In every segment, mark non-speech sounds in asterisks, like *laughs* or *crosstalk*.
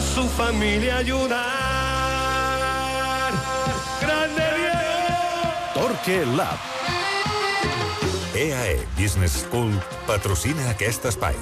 su familia ayudar. ¡Grande Diego! Torque Lab. EAE Business School patrocina aquest espai.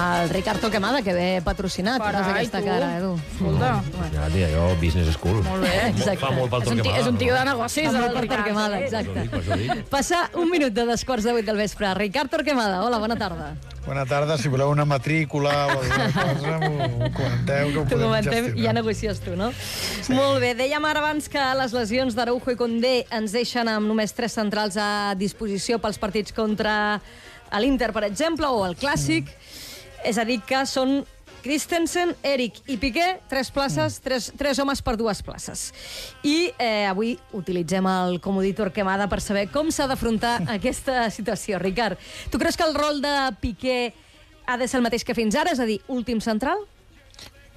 El Ricard Toquemada, que ve patrocinat. Carai, Fas aquesta tu. cara, Edu. Escolta, Ja, tia, jo, business school. molt bé. Exacte. Fa molt pel És un, ti- Torquemada. és un tio de negocis, el per Ricard. Torquemada, eh? exacte. Passa un minut de dos quarts de vuit del vespre. Ricard Torquemada, hola, bona tarda. Bona tarda, si voleu una matrícula o alguna cosa, m'ho comenteu, que ho podem comentem gestionar. i ja negocies tu, no? Sí. Molt bé. Dèiem ara abans que les lesions d'Araujo i Condé ens deixen amb només tres centrals a disposició pels partits contra l'Inter, per exemple, o el Clàssic. Mm. És a dir, que són Christensen, Eric i Piqué, tres places, mm. tres, tres homes per dues places. I eh, avui utilitzem el comodí Torquemada per saber com s'ha d'afrontar *laughs* aquesta situació. Ricard, tu creus que el rol de Piqué ha de ser el mateix que fins ara, és a dir, últim central?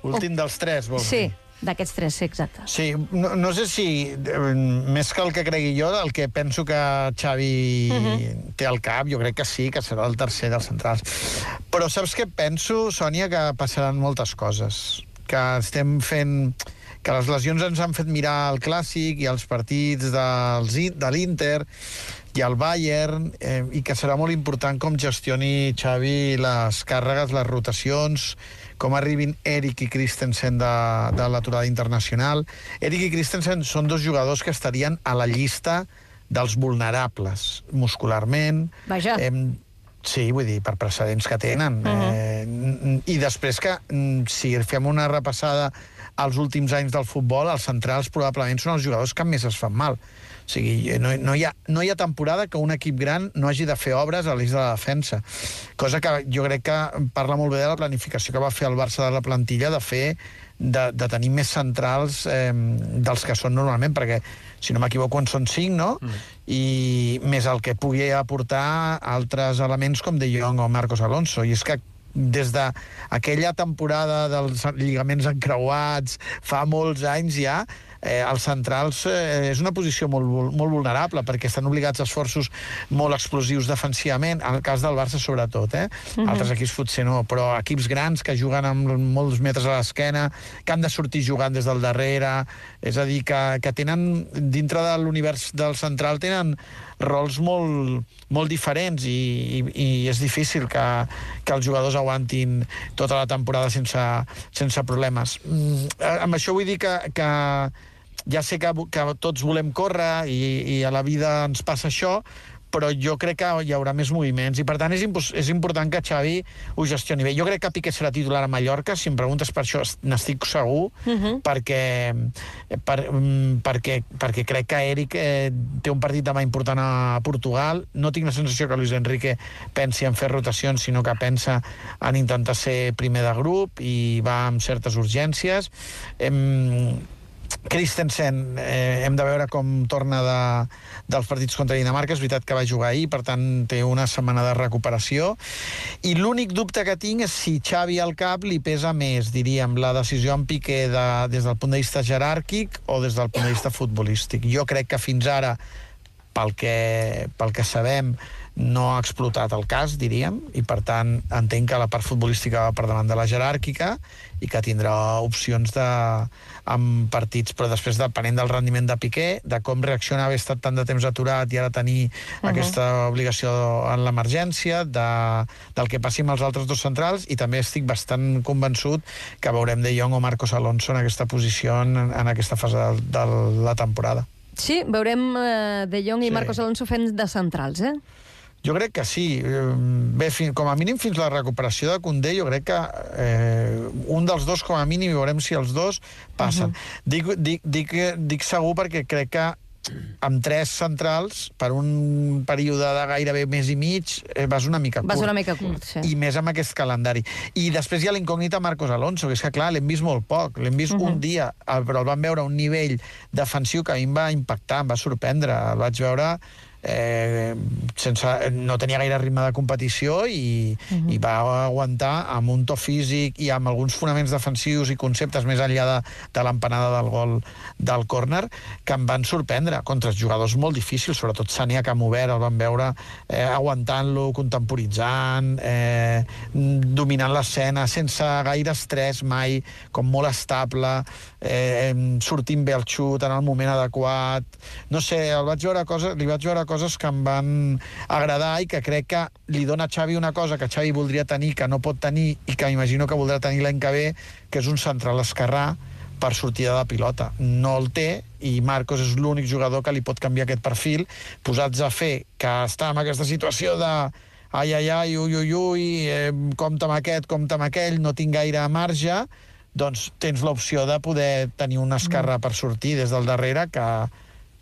Últim dels tres, vols Sí, dir? D'aquests tres, exacte. Sí, no, no sé si, eh, més que el que cregui jo, el que penso que Xavi uh -huh. té al cap, jo crec que sí, que serà el tercer dels centrals. Però saps què penso, Sònia? Que passaran moltes coses. Que estem fent que les lesions ens han fet mirar el Clàssic i els partits dels, de l'Inter i el Bayern, eh, i que serà molt important com gestioni Xavi les càrregues, les rotacions, com arribin Eric i Christensen de, de l'aturada internacional. Eric i Christensen són dos jugadors que estarien a la llista dels vulnerables muscularment. Vaja. Eh, sí, vull dir, per precedents que tenen. Uh -huh. eh, I després que, mm, si fem una repassada als últims anys del futbol, els centrals probablement són els jugadors que més es fan mal. O sigui, no, no, hi ha, no hi ha temporada que un equip gran no hagi de fer obres a l'eix de la defensa. Cosa que jo crec que parla molt bé de la planificació que va fer el Barça de la plantilla de fer de, de tenir més centrals eh, dels que són normalment, perquè, si no m'equivoco, en són cinc, no? Mm. I més el que pugui aportar altres elements com De Jong o Marcos Alonso. I és que des d'aquella temporada dels lligaments encreuats, fa molts anys ja, eh, els centrals eh, és una posició molt, molt vulnerable perquè estan obligats a esforços molt explosius defensivament, en el cas del Barça sobretot, eh? Uh -huh. Altres equips potser no, però equips grans que juguen amb molts metres a l'esquena, que han de sortir jugant des del darrere, és a dir, que, que tenen, dintre de l'univers del central, tenen rols molt, molt diferents i, i, i és difícil que, que els jugadors aguantin tota la temporada sense, sense problemes. Mm, amb això vull dir que, que ja sé que, que tots volem córrer i, i a la vida ens passa això, però jo crec que hi haurà més moviments i per tant és, és important que Xavi ho gestioni bé. Jo crec que Piqué serà titular a Mallorca, si em preguntes per això est- n'estic segur, uh -huh. perquè, per, mm, perquè, perquè crec que Eric eh, té un partit demà important a Portugal. No tinc la sensació que Luis Enrique pensi en fer rotacions, sinó que pensa en intentar ser primer de grup i va amb certes urgències. Em, Christensen, eh, hem de veure com torna de, dels partits contra Dinamarca. És veritat que va jugar ahir, per tant té una setmana de recuperació. I l'únic dubte que tinc és si Xavi al cap li pesa més, diríem, la decisió en Piqué de, des del punt de vista jeràrquic o des del punt de vista futbolístic. Jo crec que fins ara pel que, pel que sabem, no ha explotat el cas, diríem, i per tant entenc que la part futbolística va per davant de la jeràrquica i que tindrà opcions de, amb partits, però després depenent del rendiment de Piqué, de com reacciona haver estat tant de temps aturat i ara tenir uh -huh. aquesta obligació en l'emergència, de, del que passi amb els altres dos centrals, i també estic bastant convençut que veurem De Jong o Marcos Alonso en aquesta posició en, en aquesta fase de, de la temporada. Sí, veurem eh, De Jong i Sí. Marcos Alonso fent de centrals, eh? Jo crec que sí. Eh, Bé, fin, com a mínim fins la recuperació de Condé, jo crec que eh, un dels dos, com a mínim, i veurem si els dos passen. Uh -huh. dic, dic, dic, dic segur perquè crec que amb tres centrals, per un període de gairebé mes i mig, eh, vas una mica curt. Vas una mica curt, sí. I més amb aquest calendari. I després hi ha l'incògnita Marcos Alonso, que és que, clar, l'hem vist molt poc. L'hem vist uh -huh. un dia, però el vam veure a un nivell defensiu que a mi em va impactar, em va sorprendre. El vaig veure eh, sense, no tenia gaire ritme de competició i, uh -huh. i va aguantar amb un to físic i amb alguns fonaments defensius i conceptes més enllà de, de l'empanada del gol del córner que em van sorprendre contra els jugadors molt difícils, sobretot Sania Camobert el van veure eh, aguantant-lo, contemporitzant, eh, dominant l'escena sense gaire estrès mai, com molt estable, eh, sortint bé el xut en el moment adequat. No sé, el vaig veure coses, li vaig veure coses que em van agradar i que crec que li dona a Xavi una cosa que Xavi voldria tenir, que no pot tenir i que imagino que voldrà tenir l'any que ve, que és un central esquerrà per sortida de pilota. No el té i Marcos és l'únic jugador que li pot canviar aquest perfil, posats a fer que està en aquesta situació de ai, ai, ai, ui, ui, ui, eh, compta amb aquest, compta amb aquell, no tinc gaire marge, doncs tens l'opció de poder tenir una esquerra per sortir des del darrere que,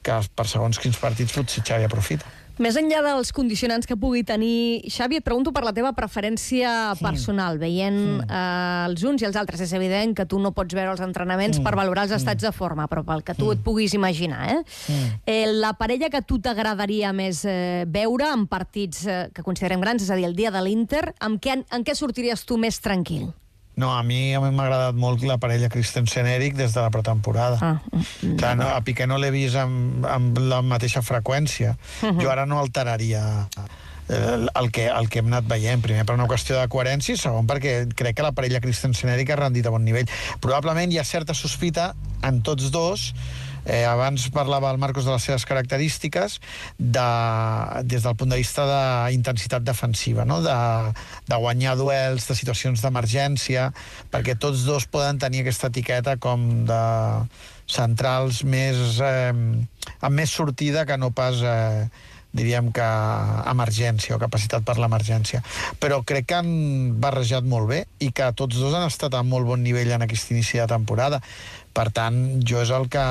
que per segons quins partits potser Xavi aprofita. Més enllà dels condicionants que pugui tenir, Xavi, et pregunto per la teva preferència sí. personal, veient sí. eh, els uns i els altres. És evident que tu no pots veure els entrenaments sí. per valorar els estats de forma, però pel que tu sí. et puguis imaginar. Eh? Sí. Eh, la parella que a tu t'agradaria més eh, veure en partits eh, que considerem grans, és a dir, el dia de l'Inter, amb què, en què sortiries tu més tranquil? No, a mi a mi m'ha agradat molt la parella Christensen-Eric des de la pretemporada. Ah, mm, Clar, no, a Piqué no l'he vist amb, amb la mateixa freqüència. Uh -huh. Jo ara no alteraria el, el, que, el que hem anat veient. Primer, per una qüestió de coherència, i segon, perquè crec que la parella Christensen-Eric ha rendit a bon nivell. Probablement hi ha certa sospita en tots dos Eh, abans parlava el Marcos de les seves característiques de, des del punt de vista d'intensitat defensiva, no? de, de guanyar duels, de situacions d'emergència, perquè tots dos poden tenir aquesta etiqueta com de centrals més, eh, amb més sortida que no pas... Eh, diríem que emergència o capacitat per l'emergència. Però crec que han barrejat molt bé i que tots dos han estat a molt bon nivell en aquest inici de temporada. Per tant, jo és el que...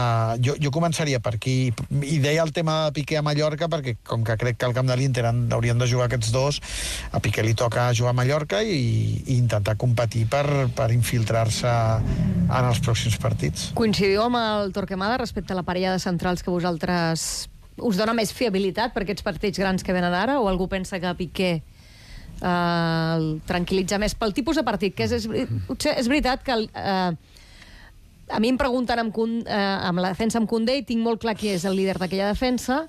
Jo, jo començaria per aquí. I deia el tema de Piqué a Mallorca, perquè com que crec que al camp de l'Inter haurien de jugar aquests dos, a Piqué li toca jugar a Mallorca i, i intentar competir per, per infiltrar-se en els pròxims partits. Coincidiu amb el Torquemada respecte a la parella de centrals que vosaltres us dona més fiabilitat per aquests partits grans que venen ara? O algú pensa que Piqué eh, el tranquil·litza més pel tipus de partit? Que és, és, potser és veritat que el, eh, a mi em pregunten amb, eh, amb la defensa amb Condé i tinc molt clar qui és el líder d'aquella defensa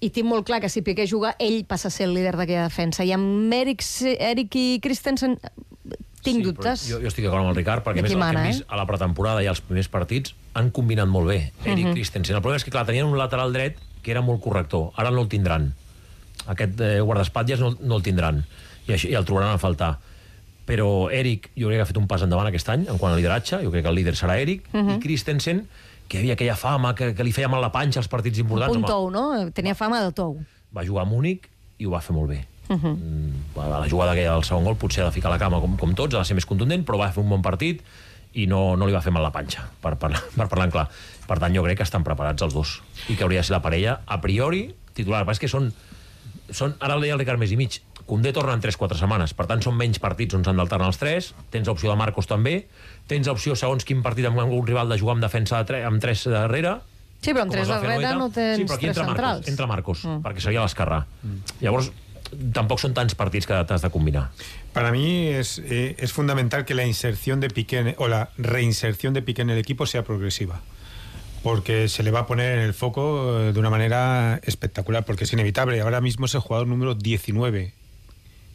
i tinc molt clar que si Piqué juga, ell passa a ser el líder d'aquella defensa. I amb Eric, Eric i Christensen tinc sí, dubtes. Jo, jo estic d'acord amb el Ricard, perquè més mana, el que hem vist eh? a la pretemporada i als primers partits han combinat molt bé, Eric uh mhm. -huh. Christensen. El problema és que, clar, tenien un lateral dret que era molt corrector. Ara no el tindran. Aquest eh, guardaespatlles no, no el tindran. I, així, I el trobaran a faltar però Eric jo crec que ha fet un pas endavant aquest any en quant a lideratge, jo crec que el líder serà Eric, uh -huh. i mhm. Christensen, que havia aquella fama que, que li feia mal la panxa als partits importants. Un tou, no? Tenia fama de tou. Va jugar a Múnich i ho va fer molt bé. Uh -huh. mm, la jugada aquella del segon gol potser ha de ficar la cama com, com tots, ha de ser més contundent, però va fer un bon partit i no, no li va fer mal la panxa, per, per, *laughs* per parlar en clar. Per tant, jo crec que estan preparats els dos i que hauria de ser la parella, a priori, titular. Però és que són, són ara el deia el Ricard més i mig, Condé torna en 3-4 setmanes, per tant són menys partits on s'han d'alternar els tres, tens opció de Marcos també, tens opció segons quin partit amb un rival de jugar amb defensa de tre amb 3 darrere, Sí, però amb tres darrere no tens sí, però aquí entra tres centrals. Marcos, entra Marcos, mm. perquè seria l'esquerrà. Mm. Llavors, tampoc són tants partits que t'has de combinar. Para mí es, eh, es fundamental que la inserción de Piqué o la reinserción de Piqué en el equipo sea progresiva. porque se le va a poner en el foco eh, de una manera espectacular, porque es inevitable. Ahora mismo es el jugador número 19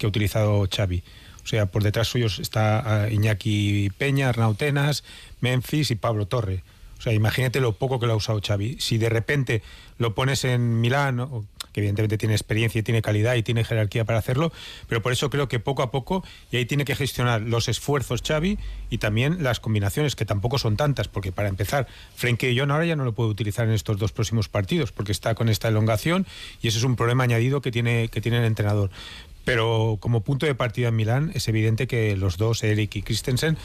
que ha utilizado Xavi. O sea, por detrás suyos está eh, Iñaki Peña, Arnautenas, Memphis y Pablo Torre. O sea, imagínate lo poco que lo ha usado Xavi. Si de repente lo pones en Milán, que evidentemente tiene experiencia y tiene calidad y tiene jerarquía para hacerlo, pero por eso creo que poco a poco, y ahí tiene que gestionar los esfuerzos Xavi y también las combinaciones, que tampoco son tantas, porque para empezar, Frenkie y John ahora ya no lo puede utilizar en estos dos próximos partidos, porque está con esta elongación y ese es un problema añadido que tiene, que tiene el entrenador Pero como punto de partida en Milán es evidente que los dos, Eric y Christensen,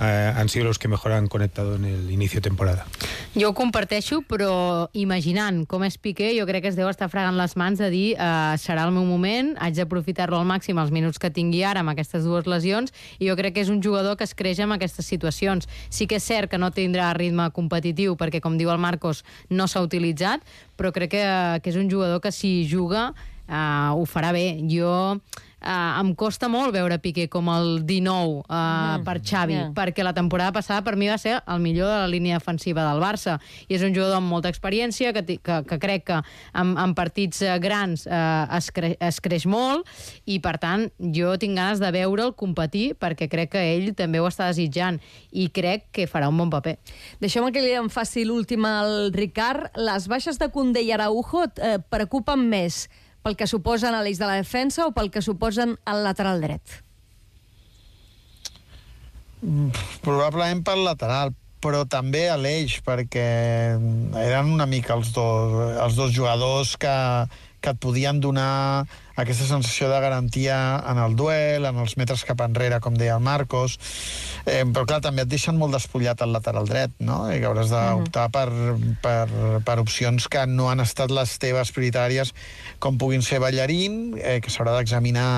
eh, han sido los que mejor han conectado en el inicio de temporada. Jo ho comparteixo, però imaginant com és Piqué, jo crec que es deu estar fregant les mans de dir uh, serà el meu moment, haig d'aprofitar-lo al màxim els minuts que tingui ara amb aquestes dues lesions, i jo crec que és un jugador que es creix amb aquestes situacions. Sí que és cert que no tindrà ritme competitiu, perquè, com diu el Marcos, no s'ha utilitzat, però crec que, que és un jugador que si juga uh, ho farà bé. Jo uh, em costa molt veure Piqué com el 19 uh, mm. per Xavi, Yeah. perquè la temporada passada per mi va ser el millor de la línia defensiva del Barça, i és un jugador amb molta experiència, que, que, que crec que en, en partits eh, grans eh, es, cre es creix molt, i per tant jo tinc ganes de veure'l competir, perquè crec que ell també ho està desitjant, i crec que farà un bon paper. Deixeu-me que li em faci l'última al Ricard. Les baixes de Condé i Araujo et eh, preocupen més pel que suposen a l'eix de la defensa o pel que suposen al lateral dret? Probablement pel lateral, però també a l'eix, perquè eren una mica els dos, els dos jugadors que, que et podien donar aquesta sensació de garantia en el duel, en els metres cap enrere, com deia el Marcos, eh, però clar, també et deixen molt despullat al lateral dret, no? I que hauràs d'optar per, per, per opcions que no han estat les teves prioritàries, com puguin ser Ballarín, eh, que s'haurà d'examinar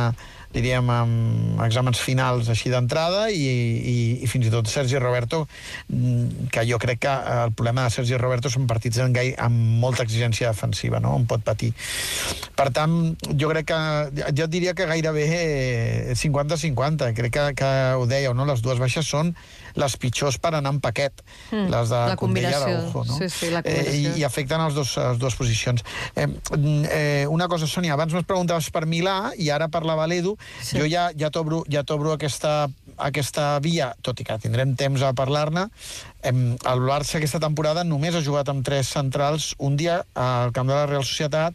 diríem, amb exàmens finals així d'entrada i, i, i fins i tot Sergi Roberto, mm, que jo crec que el problema de Sergi Roberto són partits en gai, amb molta exigència defensiva, no? on pot patir. Per tant, jo crec que, jo diria que gairebé eh, 50-50, crec que, que ho dèieu, no? les dues baixes són les pitjors per anar en paquet, Mm, les de la Condé i combinació. Araujo, no? Sí, sí, la eh, combinació. i, I afecten els dos, les dues posicions. Eh, eh, una cosa, Sònia, abans m'has preguntaves per Milà i ara parlava l'Edu. Sí. Jo ja, ja t'obro ja aquesta, aquesta via, tot i que tindrem temps a parlar-ne. El Barça aquesta temporada només ha jugat amb tres centrals un dia al camp de la Real Societat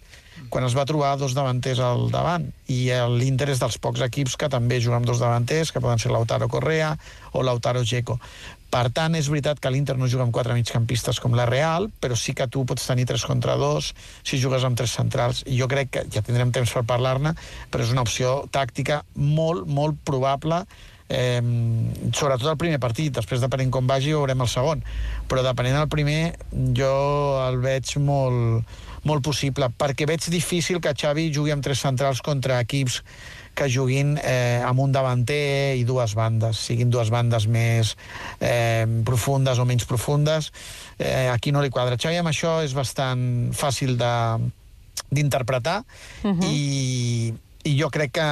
quan es va trobar dos davanters al davant i l'Inter és dels pocs equips que també juga amb dos davanters, que poden ser Lautaro Correa o Lautaro Checo. Per tant, és veritat que l'Inter no juga amb quatre migcampistes com la Real, però sí que tu pots tenir 3 contra 2 si jugues amb tres centrals. I jo crec que ja tindrem temps per parlar-ne, però és una opció tàctica molt, molt probable eh, sobretot el primer partit, després depenent com vagi veurem el segon, però depenent del primer jo el veig molt, molt possible, perquè veig difícil que Xavi jugui amb tres centrals contra equips que juguin eh, amb un davanter i dues bandes, siguin dues bandes més eh, profundes o menys profundes. Eh, aquí no li quadra. Xavi amb això és bastant fàcil de d'interpretar uh -huh. i, i jo crec que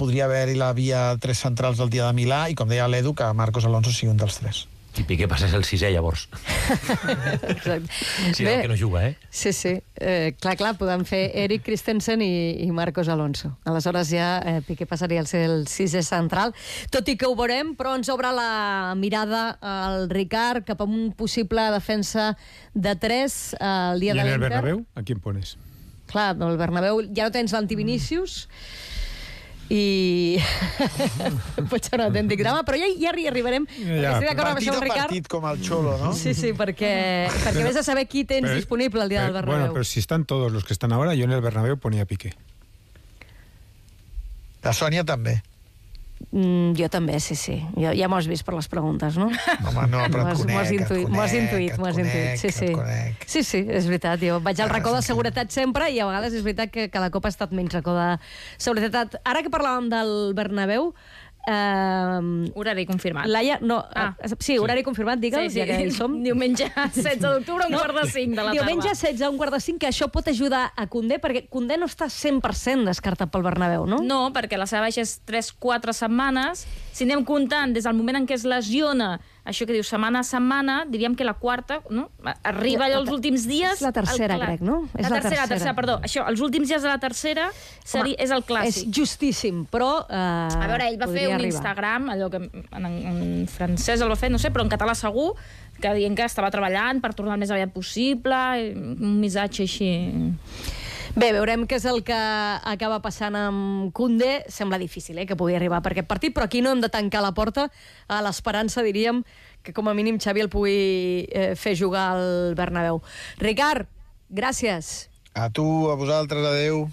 podria haver-hi la via tres centrals del dia de Milà i, com deia l'Edu, que Marcos Alonso sigui un dels tres. I Piqué passés el sisè, llavors. *laughs* Exacte. Sí, el que no juga, eh? Sí, sí. Eh, clar, clar, podem fer Eric Christensen i, i Marcos Alonso. Aleshores ja eh, Piqué passaria a ser el sisè central. Tot i que ho veurem, però ens obre la mirada al Ricard cap a un possible defensa de 3 el dia ¿Y de en el l'Inter. Bernabéu? ¿A quién pones? Clar, no, el Bernabéu ja no tens l'antivinícius i *laughs* pot ser un autèntic drama, però ja, ja hi arribarem. Ja, Estic d'acord amb això, a Ricard. partit, com el Xolo, no? Sí, sí, perquè, perquè vés a saber qui tens Pero- disponible el dia del pero- Bernabéu. Bueno, pero si están todos los que están ahora, yo en el Bernabéu ponía Piqué. La Sònia també. Mm, jo també, sí, sí. Ja, ja m'ho has vist per les preguntes, no? Home, no, però et conec, has et intuït, m'ho has conec, intuït, et m'ho has intuït. Sí, et sí. sí, sí, és veritat. Jo vaig al Ah, racó de seguretat sempre i a vegades és veritat que cada cop ha estat menys racó de seguretat. Ara que parlàvem del Bernabéu, eh, Horari confirmat. Laia, no, Ah. eh, sí, horari confirmat, digue'ls, ja que hi som. Diumenge 16 *laughs* d'octubre, un quart de 5 de la Diumenge tarda. 16 a un quart de 5, que això pot ajudar a Condé, perquè Condé no està 100% descartat pel Bernabéu, no? No, perquè la seva baixa és 3-4 setmanes. Si anem comptant des del moment en què es lesiona, això que diu setmana a setmana, diríem que la quarta, no? Arriba allò els últims dies... És la tercera, el crec, no? És La, la tercera, tercera. tercera, perdó. Això, els últims dies de la tercera seri, és el clàssic. És justíssim, però... Eh, A veure, ell va fer un arribar. Instagram, allò que en, en francès el va fer, no sé, però en català segur, que dient que estava treballant per tornar el més aviat possible, un missatge així... Bé, veurem què és el que acaba passant amb Koundé. Sembla difícil eh, que pugui arribar per aquest partit, però aquí no hem de tancar la porta a l'esperança, diríem, que com a mínim Xavi el pugui eh, fer jugar al Bernabéu. Ricard, gràcies. A tu, a vosaltres, adeu.